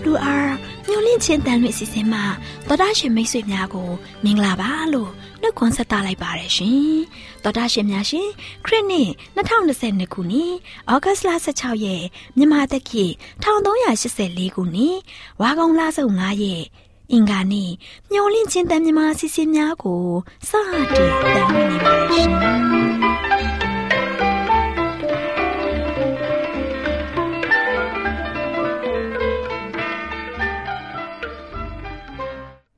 AWR ညှို့လင့်ချင်းတန်လွင့်စီစဉ်မှာတော်တာရှင်မိတ်ဆွေများကိုမင်္ဂလာပါလို့နှုတ်ခွန်းဆက်သလိုက်ပါတယ်ရှင်တော်တာရှင်များရှင်ခရစ်နှစ်2022ခုနှစ်ဩဂတ်လ16ရက်မြန်မာတက္ကီ1384ခုနှစ်ဝါကောင်လဆုပ်9ရက်အင်္ဂါနေ့ညှို့လင့်ချင်းတန်မြန်မာစီစဉ်များကိုစတင်တင်ပြနေပါတယ်ရှင်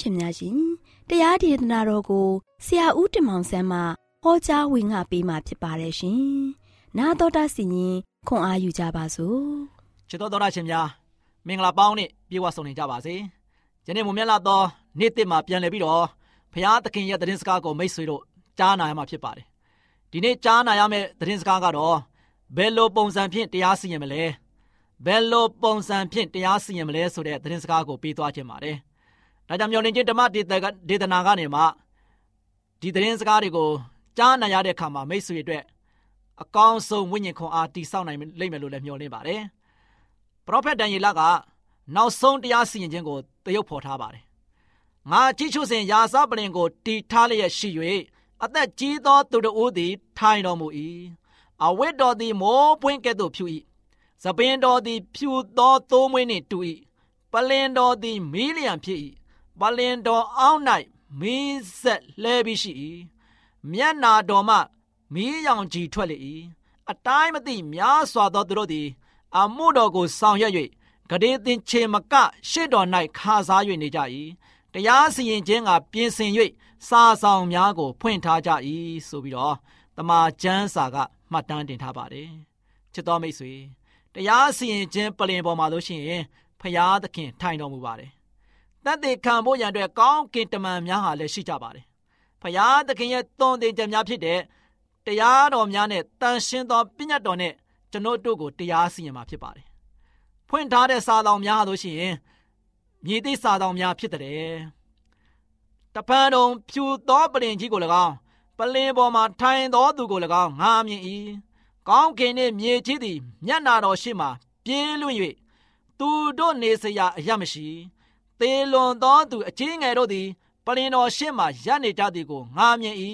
ရှင်များရှင်တရားဒေသနာတော်ကိုဆရာဦးတင်မောင်ဆန်းမှဟောကြားဝင်ငါပေးมาဖြစ်ပါတယ်ရှင်။နာတော်တာစီရင်ခွန်အားယူကြပါစို့။ချစ်တော်တော်တာရှင်များမင်္ဂလာပေါင်းနဲ့ပြေဝဆုံနေကြပါစေ။ယနေ့မွန်မြတ်လာသောနေ့တစ်မှာပြန်လည်ပြီးတော့ဖရာသခင်ရဲ့သတင်းစကားကိုမိတ်ဆွေတို့ကြားနာရမှာဖြစ်ပါတယ်။ဒီနေ့ကြားနာရမယ့်သတင်းစကားကတော့ဘယ်လိုပုံစံဖြင့်တရားစီရင်မလဲ။ဘယ်လိုပုံစံဖြင့်တရားစီရင်မလဲဆိုတဲ့သတင်းစကားကိုပြီးသွားခြင်းပါတယ်။ ဒါကြောင့်မျော်လင့်ခြင်းဓမ္မဒေသနာကနေမှဒီသတင်းစကားတွေကိုကြားနာရတဲ့အခါမှာမိတ်ဆွေအတွက်အကောင်းဆုံးဝိညာဉ်ခွန်အားတိဆောက်နိုင်လိမ့်မယ်လို့လည်းမျှော်လင့်ပါတယ်။ပရောဖက်ဒံယေလကနောက်ဆုံးတရားစီရင်ခြင်းကိုတရုပ်ဖော်ထားပါတယ်။ငါကြည့်ရှုစဉ်ယာစပလင်ကိုတီထားလျက်ရှိ၍အသက်ကြီးသောသူတို့သည် ထိုင်တော်မူ၏။အဝတ်တော်သည်မိုးပွင့်ကဲ့သို့ဖြူ၏။သပင်တော်သည်ဖြူသောသိုးမွေးနှင့်တူ၏။ပလင်တော်သည်မီးလျံဖြစ်၏ ပလင်တော်အောက်၌မီးဆက်လှဲပြီးရှိ၏မျက်နာတော်မှမီးရောင်ကြီးထွက်လေ၏အတိုင်းမသိများစွာသောသူတို့သည်အမှုတော်ကိုဆောင်ရွက်၍ဂရေသင်ချေမကရှေ့တော်၌ခါစား၍နေကြ၏တရားစီရင်ခြင်းကပြင်ဆင်၍စာဆောင်များကို ဖွင့်ထားကြ၏ဆိုပြီးတော့တမန်ကျမ်းစာကမှတ်တမ်းတင်ထားပါတယ်ချစ်တော်မိတ်ဆွေတရားစီရင်ခြင်းပလင်ပေါ်မှာလို့ရှိရင်ဖရာသခင်ထိုင်တော်မူပါတယ်တ သက်ခံဖို့ရန်အတွက်ကောင်းကင်တမန်များဟာလည်းရှိကြပါတယ်။ဖရာသခင်ရဲ့သွန်သင်ကြံများဖြစ်တဲ့တရားတော်များနဲ့တန်ရှင်းသောပညတ်တော်နဲ့ကျွန်တော်တို့ကိုတရားစီရင်မှာဖြစ်ပါတယ်။ဖွင့်ထားတဲ့စာတော်များလို့ရှိရင်မြေသိစာတော်များဖြစ်တဲ့တပန်းတော်ဖြူသောပလင်ကြီးကို၎င်းပလင်ပေါ်မှာထိုင်သောသူကို၎င်းငါမြင်၏ကောင်းကင်နှင့်မြေကြီးသည်မျက်နာတော်ရှိမှပြေးလွင့်၍သူတို့နေစရာအရမရှိ သေလွန်သောသူအချင်းငယ်တို့သည်ပလင်တော်ရှေ့မှရပ်နေကြသည်ကိုငားမြင်၏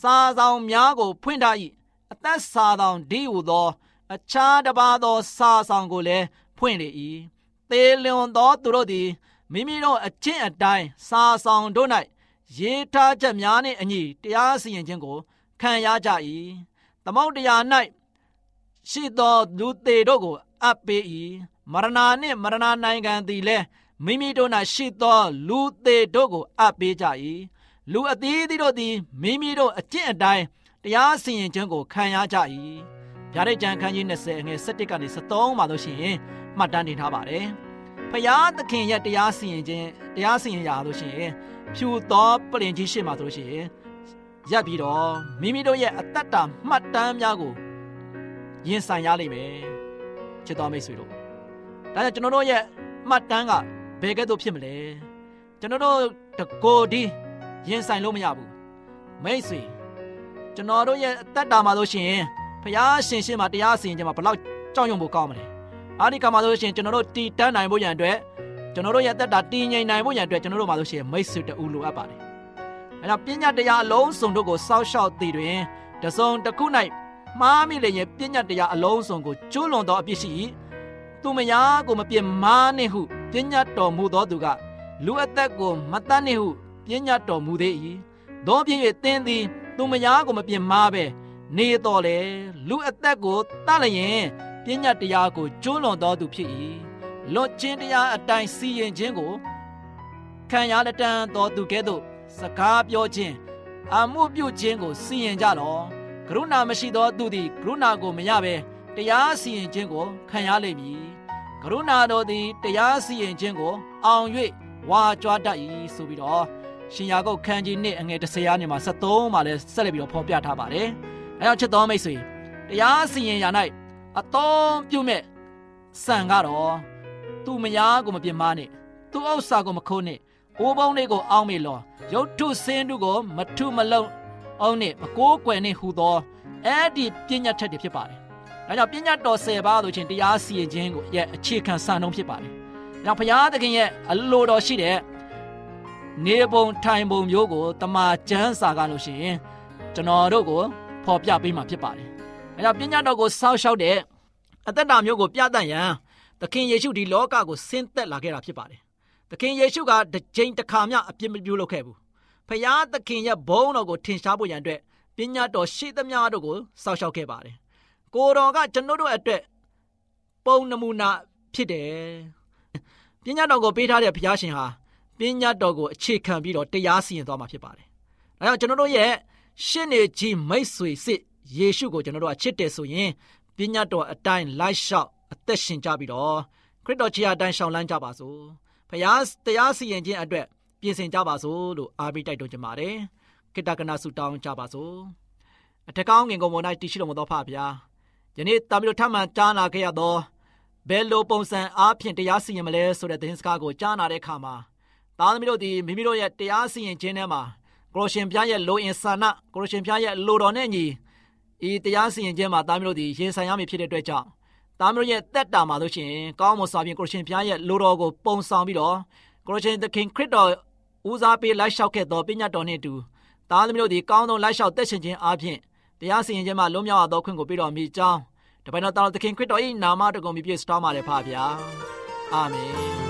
စာဆောင်များကို ဖွင့်ထား၏အသက်စာဆောင်ဒီဟုသော အခြားတစ်ပါးသောစာဆောင်ကိုလည်းဖွင့်လေ၏သေလွန်သောသူတို့သည်မိမိတို့အချင်းအတိုင်းစာဆောင်တို့၌ရေးထားချက်များနှင့်အညီတရားစီရင်ခြင်းကို ခံရကြ၏သမုတ်တရား၌ရှိသောလူသေးတို့ကိုအပ်ပေး၏မရဏနှင့်မရဏနိုင်ငံသည်လည်း မိမိတို့၌ရှိသော လူသေးတို့ကိုအပ်ပေးကြ၏လူအသီးသီးတို့သည်မိမိတို့အကျင့်အတိုင်းတရားစီရင်ခြင်းကိုခံရကြ၏ဗျာဒိတ်ကျမ်းခန်းကြီး20အငယ်17ကနေ73မှာလို့ရှိရင်မှတ်တမ်းတင်ထားပါတယ်ဖျားသခင်ရဲ့တရားစီရင်ခြင်းတရားစီရင်ရာလို့ရှိရင်ဖြူသောပလင်ကြီးရှိမှဆိုလို့ရှိရင်ရပ်ပြီးတော့မိမိတို့ရဲ့အသက်တာမှတ်တမ်းများကိုရင်ဆိုင်ရလိမ့်မယ်ချစ်တော်မိတ်ဆွေတို့ဒါကြောင့်ကျွန်တော်တို့ရဲ့မှတ်တမ်းက ဘယ်ကဲ့သို့ဖြစ်မလဲကျွန်တော်တို့တကိုဒီရင်ဆိုင်လို့မရဘူးမိတ်ဆွေကျွန်တော်တို့ရဲ့အသက်တာမှာလို့ရှိရင်ဖျားရှင်ရှင်မှာတရားစီရင်ခြင်းမှာဘယ်လောက်ကြောက်ရွံ့ဖို့ကောင်းမလဲအားဒီကမှာလို့ရှိရင်ကျွန်တော်တို့တည်တန်းနိုင်ဖို့ရန်အတွက်ကျွန်တော်တို့ရဲ့သက်တာတည်ငြိမ်နိုင်ဖို့ရန်အတွက်ကျွန်တော်တို့မှာလို့ရှိရင်မိတ်ဆွေတူလိုအပ်ပါတယ်အဲဒါပညာတရားအလုံးစုံတို့ကိုစောက်ရှောက်တည်တွင်တစုံတစ်ခု၌မှားမိလျင်ပညာတရားအလုံးစုံကိုကျွလွန်သောအပြစ်ရှိ၏သူမယားကိုမပြစ်မှားနှင့်ဟု ပညာတော်မူသောသူကလူအသက်ကိုမတတ်နှင့်ဟုပညာတော်မူသေး၏သောဖြစ်၍သင်သည် သူမယားကိုမပြစ်မှားပဲနေတော်လေလူအသက်ကိုတတ်လျင်ပညာတရားကိုကျွလွန်တော်သူဖြစ်၏လွတ်ချင်းတရားအတိုင်းစီရင်ခြင်းကိုခံရလက်တန်းတော်သူကဲ့သို့စကားပြောခြင်းအမှုပြုခြင်းကိုစီရင်ကြလောကရုဏာမရှိသောသူသည်ကရုဏာကိုမရဘဲတရားစီရင်ခြင်းကိုခံရလိမ့်မည် ကရုဏာတော်သည်တရားစီရင်ခြင်းကို အောင်၍ဝါကြွားတတ်၏ဆိုပြီးတော့ရှင်ယာကုတ်ခန်းကြီးနှစ်အငယ်30ရာနေမှာ73မှာလည်းဆက်လက်ပြီးတော့ဖော်ပြထားပါတယ်။အဲကြောင့်ချစ်တော်မိတ်ဆွေတရားစီရင်ရာ၌အတော်ပြုမဲ့ဆန်ကတော့သူမယားကိုမပြစ်မှားနဲ့သူဥစ္စာကိုမခိုးနဲ့အိုးပုံးလေးကိုအောင်းမေလောရုတ်ထုစင်းတုကို မထုမလုံးအောင်နဲ့မကိုးကွယ်နဲ့ဟူသောအဲ့ဒီပညာထက်တွေဖြစ်ပါတယ်။ ဒါကြောင့်ပညာတော်10ပါးလို့ချင်းတရားစီရင်ခြင်းကိုရဲ့အခြေခံစံနှုန်းဖြစ်ပါတယ်။ဒါဘုရားသခင်ရဲ့အလိုတော်ရှိတဲ့နေပုံထိုင်ပုံမျိုးကိုတမာကျမ်းစာကလို့ရှိရင်ကျွန်တော်တို့ကိုဖော်ပြပေးမှာဖြစ်ပါတယ်။အဲကြောင့်ပညာတော်ကိုစောက်ရှောက်တဲ့အသက်တာမျိုးကိုပြသရန်သခင်ယေရှုဒီလောကကိုဆင်းသက်လာခဲ့တာဖြစ်ပါတယ်။သခင်ယေရှုကတစ်ကြိမ်တစ်ခါမျှအပြစ်မပြုလုပ်ခဲ့ဘူး။ဖခင်သခင်ရဲ့ဘုန်းတော်ကိုထင်ရှားဖို့ရန်အတွက်ပညာတော်ရှိသမျှတို့ကိုစောက်ရှောက်ခဲ့ပါတယ်။ ကိုတော်ကကျွန်တော်တို့အတွက်ပုံနမူနာဖြစ်တယ်။ပညာတော်ကိုပေးထားတဲ့ဘုရားရှင်ဟာပညာတော်ကိုအခြေခံပြီးတော့တရားစီရင်သွားမှာဖြစ်ပါတယ်။ဒါကြောင့်ကျွန်တော်တို့ရဲ့ရှင်းနေကြီးမိတ်ဆွေစစ်ယေရှုကိုကျွန်တော်တို့ကချစ်တယ်ဆိုရင်ပညာတော်အတိုင်းလိုက်လျှောက်အသက်ရှင်ကြပြီးတော့ခရစ်တော်ချီအတိုင်းရှောင်လန်းကြပါစို့။ဖခင်တရားစီရင်ခြင်းအတွက်ပြင်ဆင်ကြပါစို့လို့အားပေးတိုက်တွန်းကြပါတယ်။ကိတ္တကနာဆုတောင်းကြပါစို့။အထက်ကောင်းငင်ကုန်ပေါ်၌တည်ရှိတော်မူသောဖဗျာ။ ယနေ့တာမီတို့ထမှန်ကြားနာခဲ့ရသောဘယ်လိုပုံစံအားဖြင့်တရားစီရင်မလဲဆိုတဲ့သတင်းစကားကိုကြားနာတဲ့အခါမှာသားသမီးတို့ဒီမိမိတို့ရဲ့တရားစီရင်ခြင်းထဲမှာကိုရရှင်ဖျားရဲ့လိုအင်ဆန္ဒကိုရရှင်ဖျားရဲ့လိုတော်နဲ့ညီဤတရားစီရင်ခြင်းမှာသားသမီးတို့ဒီရင်ဆိုင်ရမည်ဖြစ်တဲ့အတွက်ကြောင့်သားမျိုးရဲ့တက်တာမှာလို့ရှိရင်ကောင်းမွန်စွာဖြင့်ကိုရရှင်ဖျားရဲ့လိုတော်ကိုပုံဆောင်ပြီးတော့ကိုရရှင်သခင်ခရစ်တော်ဦးစားပေးလိုက်လျှောက်ခဲ့သောပညာတော်နှင့်အတူသားသမီးတို့ဒီကောင်းသောလိုက်လျှောက်သက်ရှင်ခြင်းအပြင် တရားစီရင်ခြင်းမှာလွတ်မြောက်သောခွင့်ကိုပေးတော်မူကြောင်းတပည့်တော်သခင်ခရစ်တော်၏နာမတော်ကိုမြည်ပြစတော်မှာလည်းဖပါဗျာအာမင်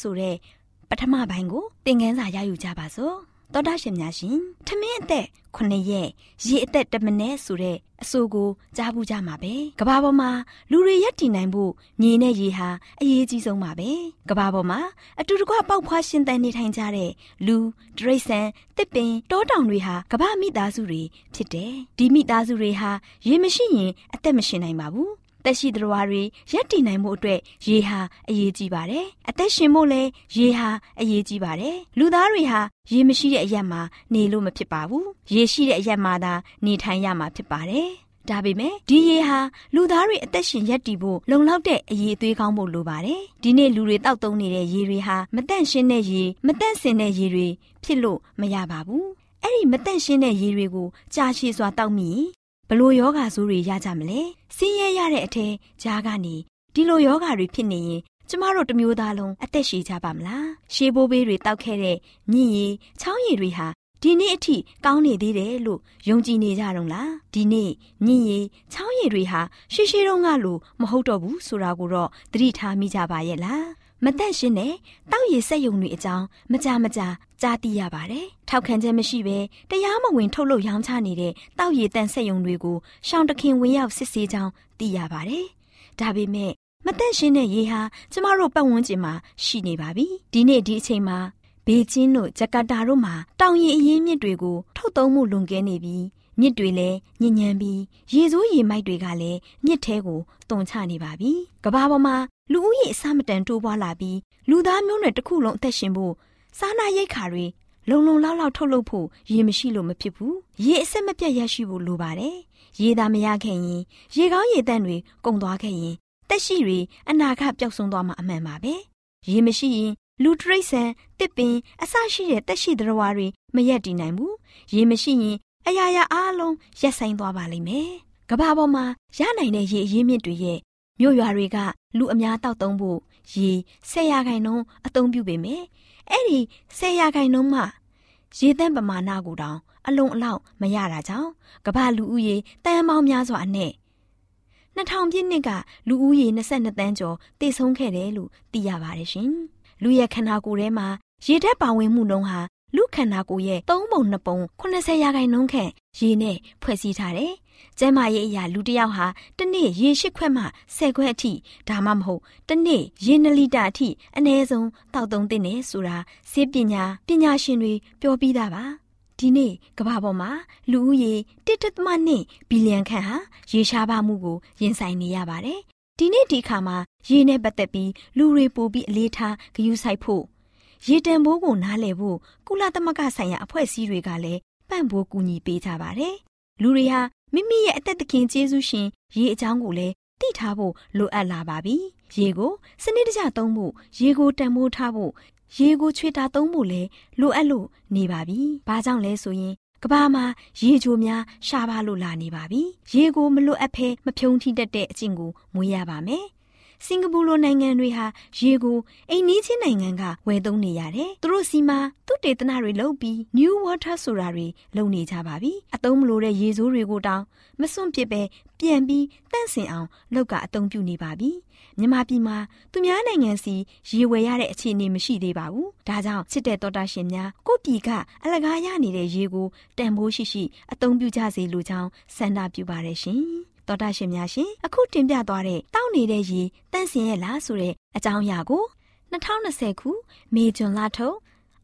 ဆိုတဲ့ပထမပိုင်းကိုသင်ခန်းစာရယူကြပါစို့တောတာရှင်များရှင်ထမင်းအသက်9ရက်ရေအသက်1မိနစ်ဆိုတဲ့အဆိုကိုကြားဘူးကြမှာပဲကဘာပေါ်မှာလူတွေရက်တည်နိုင်ဖို့မြေနဲ့ရေဟာအရေးကြီးဆုံးပါပဲကဘာပေါ်မှာအတူတကွပေါက်ဖွားရှင်သန်နေထိုင်ကြတဲ့လူဒရိษံတစ်ပင်တောတောင်တွေဟာကဘာမိသားစုတွေဖြစ်တယ်ဒီမိသားစုတွေဟာရေမရှိရင်အသက်မရှင်နိုင်ပါဘူး သက်ရှိသတ္တဝါတွေရက်တည်နိုင်မှုအတွက်ရေဟာအရေးကြီးပါတယ်။အသက်ရှင်ဖို့လည်းရေဟာအရေးကြီးပါတယ်။လူသားတွေဟာရေမရှိတဲ့အရက်မှာနေလို့မဖြစ်ပါဘူး။ရေရှိတဲ့အရက်မှာသာနေထိုင်ရမှာဖြစ်ပါတယ်။ဒါပေမဲ့ဒီရေဟာလူသားတွေအသက်ရှင်ရက်တည်ဖို့လုံလောက်တဲ့အရေးအသွေးကောင်းဖို့လိုပါတယ်။ဒီနေ့လူတွေတောက်သုံးနေတဲ့ရေတွေဟာမတန့်ရှင်းတဲ့ရေမတန့်စင်တဲ့ရေတွေဖြစ်လို့မရပါဘူး။အဲ့ဒီမတန့်ရှင်းတဲ့ရေတွေကိုကြာရှည်စွာတောက်မိ ဘလို့ယောဂါဆိုးတွေရကြမလဲဆင်းရဲရတဲ့အထဲကြားကနေဒီလိုယောဂါတွေဖြစ်နေရင်ကျမတို့တမျိုးသားလုံးအသက်ရှည်ကြပါမလားရှေးဘိုးဘေးတွေတောက်ခဲ့တဲ့မြင့်ရည်ချောင်းရည်တွေဟာဒီနေ့အထိကောင်းနေသေးတယ်လို့ယုံကြည်နေကြတော့လားဒီနေ့မြင့်ရည်ချောင်းရည်တွေဟာရှေးရှေးတုန်းကလိုမဟုတ်တော့ဘူးဆိုတာကိုတော့သတိထားမိကြပါရဲ့လား မတန့်ရှင်းတဲ့တောက်ရည်ဆက်ယုံတွေအကြောင်းမကြမကြကြားသိရပါတယ်။ထောက်ခံချက်မရှိဘဲတရားမဝင်ထုတ်လုပ်ရောင်းချနေတဲ့တောက်ရည်တန့်ဆက်ယုံတွေကိုရှောင်းတခင်ဝင်ရောက်စစ်ဆေးကြောင်းသိရပါတယ်။ဒါပေမဲ့မတန့်ရှင်းတဲ့ရေဟာကျမတို့ပတ်ဝန်းကျင်မှာရှိနေပါပြီ။ဒီနေ့ဒီအချိန်မှာဘေကျင်းတို့ဂျကာတာတို့မှာတောင်ရည်အရင်းမြစ်တွေကိုထုတ်သုံးမှုလွန်ကဲနေပြီးမြစ်တွေလည်းညဉ့်ညမ်းပြီးရေစိုးရေမိုက်တွေကလည်းမြစ်ထဲကိုတုန်ချနေပါပြီ။ကဘာပေါ်မှာ လူဦးရေအစမတန်တိုးပွားလာပြီးလူသားမျိုးနွယ်တစ်ခုလုံးအသက်ရှင်ဖို့စားနာရိတ်ခါတွေလုံလုံလောက်လောက်ထုတ်လုပ်ဖို့ရေမရှိလို့မဖြစ်ဘူးရေအဆက်မပြတ်ရရှိဖို့လိုပါတယ်ရေသာမရခဲ့ရင်ရေကောင်းရေတန့်တွေကုန်သွားခဲ့ရင်တက်ရှိတွေအနာဂတ်ပျောက်ဆုံးသွားမှာအမှန်ပါပဲရေမရှိရင်လူတရိษံတစ်ပင်အစရှိတဲ့တက်ရှိသတ္တဝါတွေမရက်တည်နိုင်ဘူးရေမရှိရင်အရာရာအားလုံးရက်ဆိုင်သွားပါလိမ့်မယ်ကဘာပေါ်မှာရနိုင်တဲ့ရေအရင်းမြစ်တွေရဲ့ မြို့ရွာတွေကလူအများတောက်သုံးဖို့ရေ၁၀ရာခိုင်နှုန်းအသုံးပြုပေမယ်အဲ့ဒီ၁၀ရာခိုင်နှုန်းမှရေသန့်ပမာဏကိုတောင်အလုံးအလောက်မရတာကြောင့်ကမ္ဘာလူဦးရေတန်ပေါင်းများစွာအနဲ့2000ပြည့်နှစ်ကလူဦးရေ22တန်းကျော်တည်ဆုံးခဲ့တယ်လို့သိရပါတယ်ရှင်။လူရဲ့ခန္ဓာကိုယ်ထဲမှာရေဓာတ်ပါဝင်မှုနှုန်းဟာလူခန္ဓာကိုယ်ရဲ့3ပုံ2ပုံ80ရာခိုင်နှုန်းခန့်ရေနဲ့ဖွဲ့စည်းထားတယ်။ ကျန်းမာရေးအရာလူတစ်ယောက်ဟာတစ်နေ့ရေ၈ခွက်မှ10ခွက်အထိဒါမှမဟုတ်တစ်နေ့ရေ2လီတာအထိအနည်းဆုံးတောက်သုံးသင့်တယ်ဆိုတာဆေးပညာပညာရှင်တွေပြောပြီးသားပါ။ဒီနေ့ကမ္ဘာပေါ်မှာလူဦးရေ1.2ဘီလီယံခန့်ဟာရေရှားပါမှုကိုရင်ဆိုင်နေရပါတယ်။ဒီနေ့ဒီခါမှာရေနဲ့ပတ်သက်ပြီးလူတွေပိုပြီးအလေးထားဂရုစိုက်ဖို့ရေတံဘိုးကိုနားလည်ဖို့ကုလသမဂ္ဂဆိုင်ရာအဖွဲ့အစည်းတွေကလည်းပံ့ပိုးကူညီပေးကြပါတယ်။လူတွေဟာ မိမိရဲ့အသက်သခင်ကျေးဇူးရှင်ရေအကြောင်းကိုလည်းသိထားဖို့လိုအပ်လာပါပြီ။ရေကိုစနစ်တကျသုံးဖို့ရေကိုတံမိုးထားဖို့ရေကိုချွေတာသုံးဖို့လည်းလိုအပ်လို့နေပါပြီ။ဘာကြောင့်လဲဆိုရင်ကဘာမှာရေချိုများရှားပါလို့လာနေပါပြီ။ရေကိုမလွတ်အပ်ဖဲမဖြုံထိတတ်တဲ့အကျင့်ကိုမွေးရပါမယ်။ စင်ကာပူလိုနိုင်ငံတွေဟာရေကိုအိမ်နီးချင်းနိုင်ငံကဝယ်သုံးနေရတယ်။သူတို့စီမှာသူတေသနတွေလုပ်ပြီး New Water ဆိုတာတွေလုပ်နေကြပါပြီ။အသုံးမလိုတဲ့ရေဆိုးတွေကိုတောင်မစွန့်ပစ်ပဲပြန်ပြီးတန့်စင်အောင်လုပ်ကအသုံးပြုနေပါပြီ။မြန်မာပြည်မှာသူများနိုင်ငံစီရေဝယ်ရတဲ့အခြေအနေမရှိသေးပါဘူး။ဒါကြောင့်ချစ်တဲ့တော်တာရှင်များကိုပြည်ကအလကားရနေတဲ့ရေကိုတန်ဖိုးရှိရှိအသုံးပြုကြစေလိုကြောင်းဆန္ဒပြုပါရရှင်။ တော်တာရှင်များရှင်အခုတင်ပြသွားတဲ့တောက်နေတဲ့ရေတန့်စင်ရဲ့လားဆိုတဲ့အကြောင်းအရာကို2020ခုမေဂျွန်လထုတ်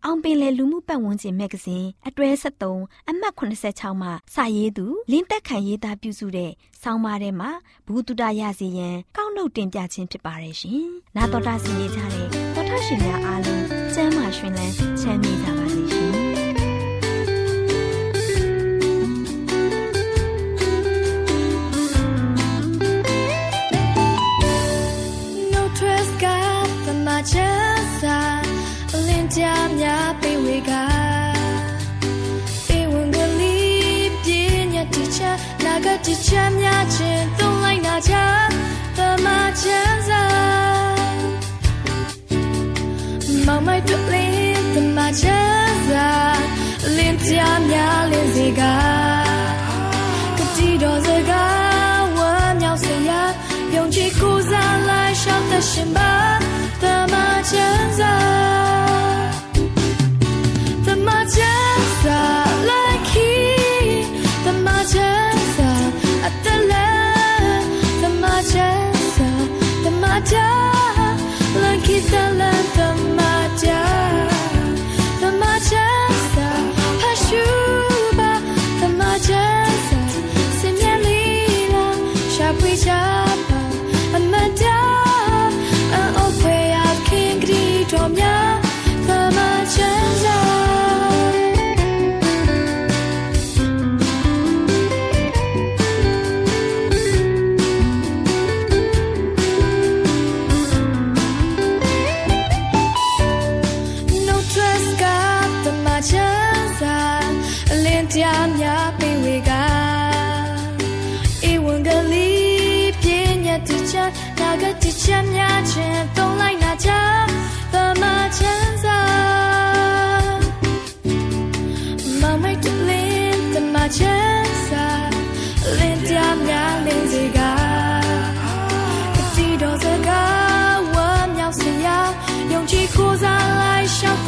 အောင်ပင်လေလူမှုပတ်ဝန်းကျင်မဂ္ဂဇင်းအတွဲ73အမှတ်86မှာစာရေးသူလင်းသက်ခံရေးသားပြုစုတဲ့ဆောင်းပါးထဲမှာဘူးတုဒရစီရန်ကောက်နှုတ်တင်ပြခြင်းဖြစ်ပါတယ်ရှင်။နာတော်တာစီရေးကြတဲ့တော်တာရှင်များအားလုံးကျမ်းမာရှင်လန်းချမ်းမြေ့ကြပါစေရှင်။ Teacher များချင်းသုံးလိုက်နာချသမချမ်းသာမောင်မိုက်တူလင်းသမချမ်းသာလင်းကြများတွေကကတိတော်စကားဝမ်းမြောက်စရာယုံကြည်ကိုးစားလိုက်ရှောက်တဲ့ရှင်ပါတမ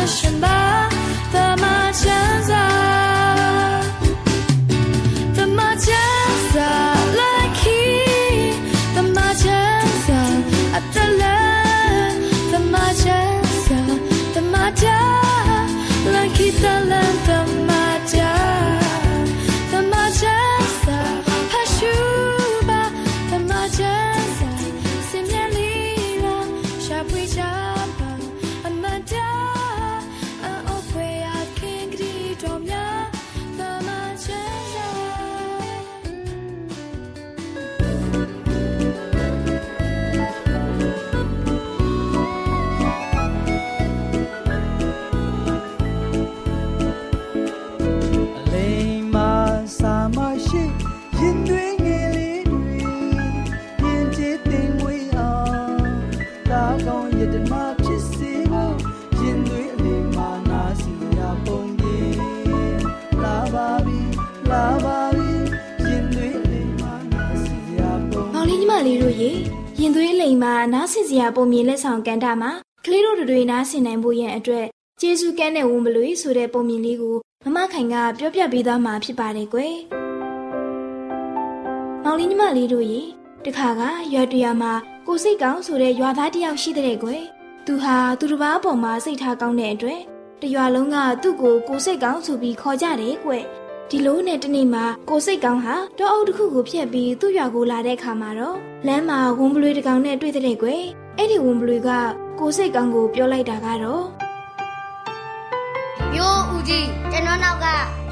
什么？怎么现在？ ရေရင်သွေးလိမ်မှာနားဆင်စရာပုံမြင်လက်ဆောင်ကန်တာမှာကလေးတို့တွေနားဆင်နိုင်ဖို့ရန်အတွက်ကျေးဇူးကမ်းတဲ့ဝန်မလွေဆိုတဲ့ပုံမြင်လေးကိုမမခိုင်ကပြောပြပေးသားမှာဖြစ်ပါတယ်ကွယ်။မောင်လေးညီမလေးတို့ရေတခါကရွာတရွာမှာကိုစိတ်ကောင်းဆိုတဲ့ရွာသားတစ်ယောက်ရှိတဲ့ကွယ်။သူဟာသူတစ်ပါးပေါ်မှာစိတ်ထားကောင်းတဲ့အတွက်တရွာလုံးကသူ့ကိုကိုစိတ်ကောင်းဆိုပြီးခေါ်ကြတယ်ကွယ်။ ဒီလိုနဲ့တနေ့မှာကိုစိတ်ကောင်းဟာတောအုပ်တစ်ခုကိုဖျက်ပြီးသူ့ရွာကိုလာတဲ့အခါမှာတော့လမ်းမှာဝုံပလွေတစ်ကောင်နဲ့တွေ့တဲ့ကွယ်အဲ့ဒီဝုံပလွေကကိုစိတ်ကောင်းကိုပြောလိုက်တာကတော့မျိုးဦးကြီးကျွန်တော်နောက်က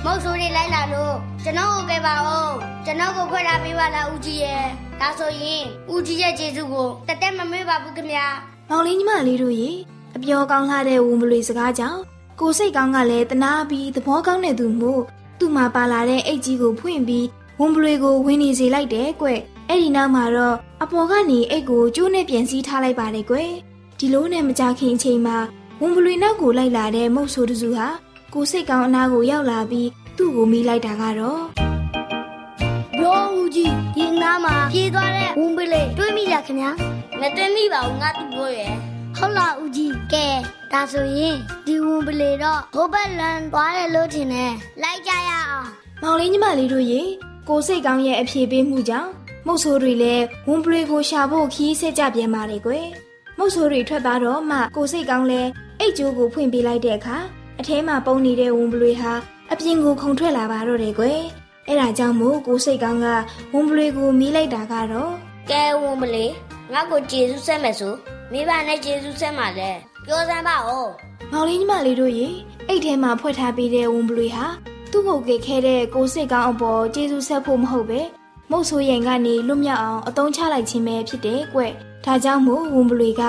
မုတ်ဆိုးတွေလိုက်လာလို့ကျွန်တော်ကိုကဲပါအောင်ကျွန်တော်ကိုခွဲထားပေးပါလားဦးကြီးရဲ့ဒါဆိုရင်ဦးကြီးရဲ့ကျေးဇူးကိုတသက်မမေ့ပါဘူးခင်ဗျာမောင်လေးညီမလေးတို့ရေအပြောကောင်းလှတဲ့ဝုံပလွေစကားကြောင့်ကိုစိတ်ကောင်းကလည်းတနာပြီးသဘောကောင်းတဲ့သူမို့ သူ့မှာပါလာတဲ့အိတ်ကြီးကိုဖွင့်ပြီးဝုံပလွေကိုဝင်နေစေလိုက်တယ်ကွအဲ့ဒီနောက်မှာတော့အပေါ်ကနေအိတ်ကိုကျိုးနဲ့ပြန်စည်းထားလိုက်ပါတယ်ကွဒီလိုနဲ့မကြခင်အချိန်မှာဝုံပလွေနောက်ကိုလိုက်လာတဲ့မုတ်ဆိုးတစုဟာကိုစိတ်ကောင်းအနားကိုရောက်လာပြီးသူ့ကိုမိလိုက်တာကတော့မျိုးဦးကြီးဒီနားမှာပြေးသွားတဲ့ဝုန်းပလေးတွေးမိလားခင်ဗျာမတွေးမိပါဘူးငါသူ့ပြောရဲ့ဟုတ်လားဦးကြီးကဲ ဒါဆိုရင်ဒီဝုန်းပလေးတော့ဟိုဘက်လန်သွားတယ်လို့ထင်တယ်လိုက်ကြရအောင်မောင်လေးညီမလေးတို့ရေကိုစိတ်ကောင်းရဲ့အဖြေပေးမှုကြောင့်မုတ်ဆိုးတွေလည်းဝွန်ပရီကိုရှာဖို့ခီးဆက်ကြပြန်ပါလေကွယ်မုတ်ဆိုးတွေထွက်သွားတော့မှကိုစိတ်ကောင်းလဲအိတ်ကျိုးကိုဖွင့်ပေးလိုက်တဲ့အခါအထဲမှာပုံနေတဲ့ဝွန်ပရီဟာအပြင်ကိုခုန်ထွက်လာပါတော့တယ်ကွယ်အဲ့ဒါကြောင့်မို့ကိုစိတ်ကောင်းကဝွန်ပရီကိုမီးလိုက်တာကတော့ကဲဝုန်းပလေးငါ့ကိုကျေးဇူးဆက်မယ်ဆိုမိဘနဲ့ကျေးဇူးဆက်မှာလဲ ပြောစမ်းပါဦးမောင်လေးညီမလေးတို့ရေအိတ်ထဲမှာဖွက်ထားပေးတဲ့ဝွန်ပရီဟာသူ့ကိုကယ်ခဲ့တဲ့ကိုစိတ်ကောင်းအပေါ်ကျေးဇူးဆက်ဖို့မဟုတ်ပဲမုတ်ဆိုးရင်ကနေလွတ်မြောက်အောင်အသုံးချလိုက်ခြင်းပဲဖြစ်တယ်ကွ။ဒါကြောင့်မို့ဝွန်ပလီက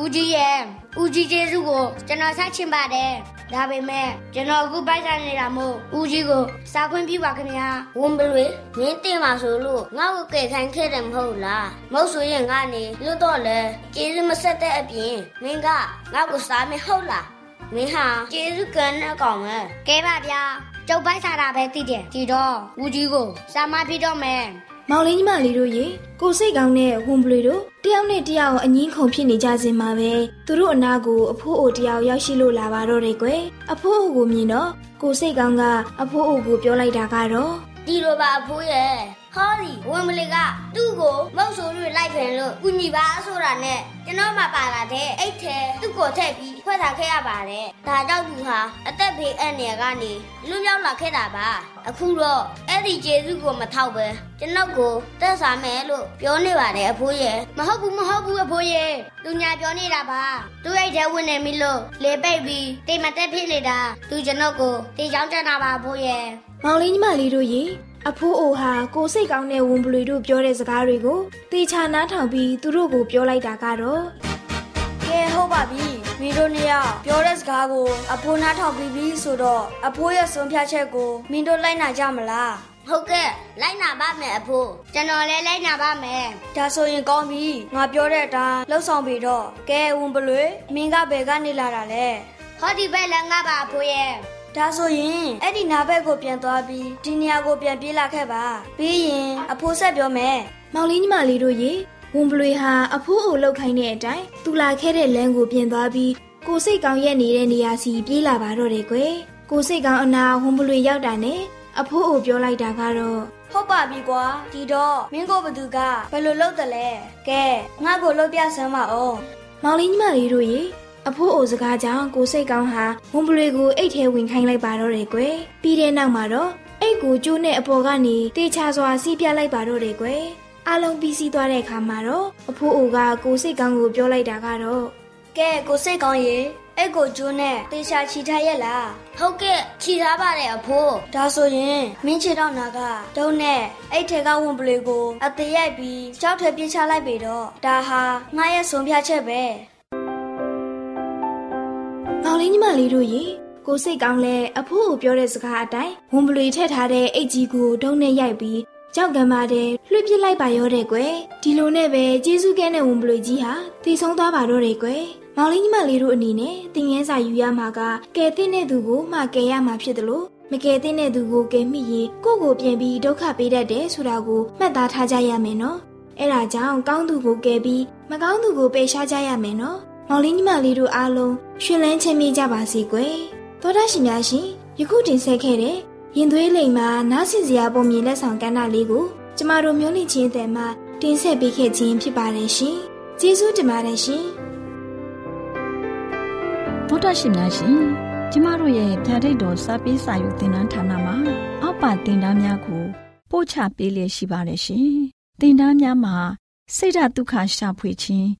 ဦးကြီးရဲ့ဦးကြီးကျေးဇူးကိုကျွန်တော်ဆက်ချင်ပါတယ် ဒါပေမဲ့ကျွန်တော်အခုပိုက်ဆံနေတာမို့ဦးကြီးကိုစာခွင့်ပြုပါခင်ဗျာဝန်ပလွေမင်းတင်ပါဆိုလို့ငါ့ကိုကယ်ခိုင်းခဲ့တယ်မဟုတ်လားမဟုတ်ဆိုရင်ငါနေလွတ်တော့လေကျေးဇူးမဆက်တဲ့အပြင်မင်းကငါ့ကိုစားမဟုတ်လားမင်းဟာကျေးဇူးကံနဲ့ကောင်းမယ်ကဲပါဗျာကျုပ်ပိုက်စားတာပဲသိတယ်ဒီတော့ဦးကြီးကိုစာမဖြစ်တော့မယ် မောင်လေးညီမလေးတို့ရေကိုစိတ်ကောင်းတဲ့ဝန်ပလွေတို့တယောက်နဲ့တယောက်အငင်းခုန်ဖြစ်နေကြစဉ်မှာပဲသူတို့အနာကိုအဖိုးအိုတယောက်ရောက်ရှိလို့လာပါတော့တယ်ကွယ်အဖိုးအိုကိုမြင်တော့ကိုစိတ်ကောင်းကအဖိုးအိုကိုပြောလိုက်တာကတော့ဒီလိုပါအဖိုးရဲ့ဟောဒီဝင်မလီကသူ့ကိုမုတ်ဆိုးတွေလိုက်ဖင်လို့ကုညီပါဆိုတာနဲ့ ကျွန်တော်မှပါလာတဲ့အိတ်ထဲသူ့ကိုထည့်ပြီးဖွဲ့ထားခဲ့ရပါတယ်ဒါကြောင့်သူဟာအသက်ဘေးအန္တရာယ်ကနေလွတ်မြောက်လာခဲ့တာပါအခုတော့အဲ့ဒီကျေးဇူးကိုမထောက်ပဲကျွန်တော်ကိုတက်စားမယ်လို့ပြောနေပါတယ်အဖိုးရဲ့မဟုတ်ဘူးမဟုတ်ဘူးအဖိုးရဲ့သူညာပြောနေတာပါသူ့အိတ်ထဲဝင်နေပြီလို့လေပိတ်ပြီးတိမ်မတက်ဖြစ်နေတာသူကျွန်တော်ကိုတေချောင်းချတာပါအဖိုးရဲ့မောင်လေးညီမလေးတို့ရေ အဖိုးအိုဟာကိုစိတ်ကောင်းတဲ့ဝန်ပလွေတို့ပြောတဲ့စကားတွေကိုတေချာနားထောင်ပြီးသူတို့ကိုပြောလိုက်တာကတော့ကဲဟုတ်ပါပြီမင်းတို့နှစ်ယောက်ပြောတဲ့စကားကိုအဖိုးနားထောင်ပြီးပြီဆိုတော့အဖိုးရဲ့ဆုံးဖြတ်ချက်ကိုမင်းတို့လိုက်နာကြမလားဟုတ်ကဲ့လိုက်နာပါမယ်အဖိုးကျွန်တော်လည်းလိုက်နာပါမယ်ဒါဆိုရင်ကောင်းပြီငါပြောတဲ့အတိုင်းလှုပ်ဆောင်ပြီးတော့ကဲဝင်ပလွေမင်းကဘယ်ကနေလာတာလဲဟောဒီဘက်လည်းငါပါအဖိုးရဲ့ ဒါဆိုရင်အဲ့ဒီနာဘက်ကိုပြန်သွားပြီးဒီနေရာကိုပြန်ပြေးလာခဲ့ပါပြီးရင်အဖိုးဆက်ပြောမယ်မောင်လေးညီမလေးတို့ရေဝန်ပလွေဟာအဖိုးအိုလောက်ခိုင်းတဲ့အတိုင်းသူလာခဲ့တဲ့လမ်းကိုပြင်သွားပြီးကိုစိတ်ကောင်းရက်နေတဲ့နေရာစီပြေးလာပါတော့တယ်ကွယ်ကိုစိတ်ကောင်းအနာဝန်ပလွေရောက်တာနဲ့အဖိုးအိုပြောလိုက်တာကတော့ဟုတ်ပါပြီကွာဒီတော့မင်းကိုဘသူကဘယ်လိုလုပ်တယ်လဲကဲငါ့ကိုလုပ်ပြစမ်းပါအောင်မောင်လေးညီမလေးတို့ရေ အဖိုးအိုစကားကြောင့်ကိုစိတ်ကောင်းဟာဝန်ပလွေကိုအိတ်ထဲဝင်ခိုင်းလိုက်ပါတော့တယ်ကွယ်ပြီးတဲ့နောက်မှာတော့အိတ်ကိုကျိုးနဲ့အပေါ်ကနေတေချာစွာစီးပြလိုက်ပါတော့တယ်ကွယ်အားလုံးပြီးစီးသွားတဲ့အခါမှာတော့အဖိုးအိုကကိုစိတ်ကောင်းကိုပြောလိုက်တာကတော့ကဲကိုစိတ်ကောင်းရေအဲ့ကိုကျိုးနဲ့တေချာချီထားရက်လားဟုတ်ကဲ့ချီထားပါတယ်အဖိုးဒါဆိုရင်မင်းချီတော့နာကတုံးနဲ့အဲ့ထဲကဝင်ပလေကိုအသေးရိုက်ပြီးကြောက်ထဲပြေးချလိုက်ပြီတော့ဒါဟာငါရဲ့ဆုံးဖြတ်ချက်ပဲ မောင်လေးညီမလေးတို့ရေကိုစိတ်ကောင်းလဲအဖိုးကိုပြောတဲ့စကားအတိုင်းဝန်ပလွေထည့်ထားတဲ့အိတ်ကြီးကိုဒုံနဲ့ရိုက်ပြီးကြောက်ကမ်းပါတဲ့လွှတ်ပစ်လိုက်ပါရောတဲ့ကွယ်ဒီလိုနဲ့ပဲကျေးဇူးကဲတဲ့ဝန်ပလွေကြီးဟာတည်ဆုံးသွားပါတော့တယ်ကွယ်မောင်လေးညီမလေးတို့အနေနဲ့တင်ငန်းစာယူရမှာကကဲတဲ့တဲ့သူကိုမှကဲရမှာဖြစ်တယ်လို့မကဲတဲ့တဲ့သူကိုကဲမိရင်ကိုယ့်ကိုပြင်ပြီးဒုက္ခပေးတတ်တယ်ဆိုတာကိုမှတ်သားထားကြရမယ်နော်အဲ့ဒါကြောင့်ကောင်းသူကိုကဲပြီးမကောင်းသူကိုပယ်ရှားကြရမယ်နော် မောင်လေးညီမလေးတို့အားလုံးရှင်လန်းချင်းမိကြပါစေကွယ်သောတာရှင်များရှင်ယခုတင်ဆက်ခဲ့တဲ့ရင်သွေးလိမ်မှာနားဆင်စရာပုံမြင်လက်ဆောင်ကဏ္ဍလေးကိုကျမတို့မျိုးလင့်ချင်းအတန်မှတင်ဆက်ပေးခဲ့ခြင်းဖြစ်ပါတယ်ရှင်ကျေးဇူးတင်ပါတယ်ရှင်ဗုဒ္ဓရှင်များရှင်ကျမတို့ရဲ့ဗျာဒိတ်တော်စပေးစာယူသင်တန်းဌာနမှာအောက်ပါသင်တန်းများကိုပို့ချပေးလျက်ရှိပါတယ်ရှင်သင်တန်းများမှာစိတ်ဓာတ်ဒုက္ခရှာဖွေခြင်း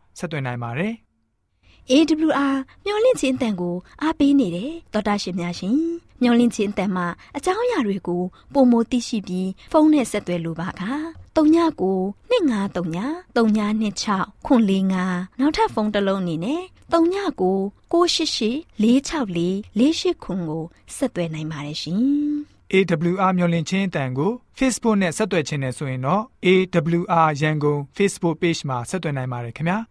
ဆက်သွင်းနိုင်ပါတယ်။ AWR မျော်လင့်ခြင်းအတန်ကိုအားပေးနေတယ်တော်တာရှင်များရှင်မျော်လင့်ခြင်းအတန်မှာအကြောင်းအရာတွေကိုပုံမသိရှိပြီးဖုန်းနဲ့ဆက်သွယ်လိုပါက39 2939 3926ခွန်45နောက်ထပ်ဖုန်းတစ်လုံးအနေနဲ့39 688 464 48ခွန်ကိုဆက်သွယ်နိုင်ပါတယ်ရှင် AWR မျော်လင့်ခြင်းအတန်ကို Facebook နဲ့ဆက်သွယ်ခြင်းနဲ့ဆိုရင်တော့ AWR ရန်ကုန် Facebook Page မှာဆက်သွယ်နိုင်ပါတယ်ခင်ဗျာ။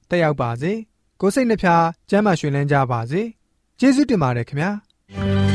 တက်ရောက်ပါစေကိုယ်စိတ်နှဖျားကျမ်းမာရွှင်လန်းကြပါစေကျေးဇူးတင်ပါတယ်ခင်ဗျာ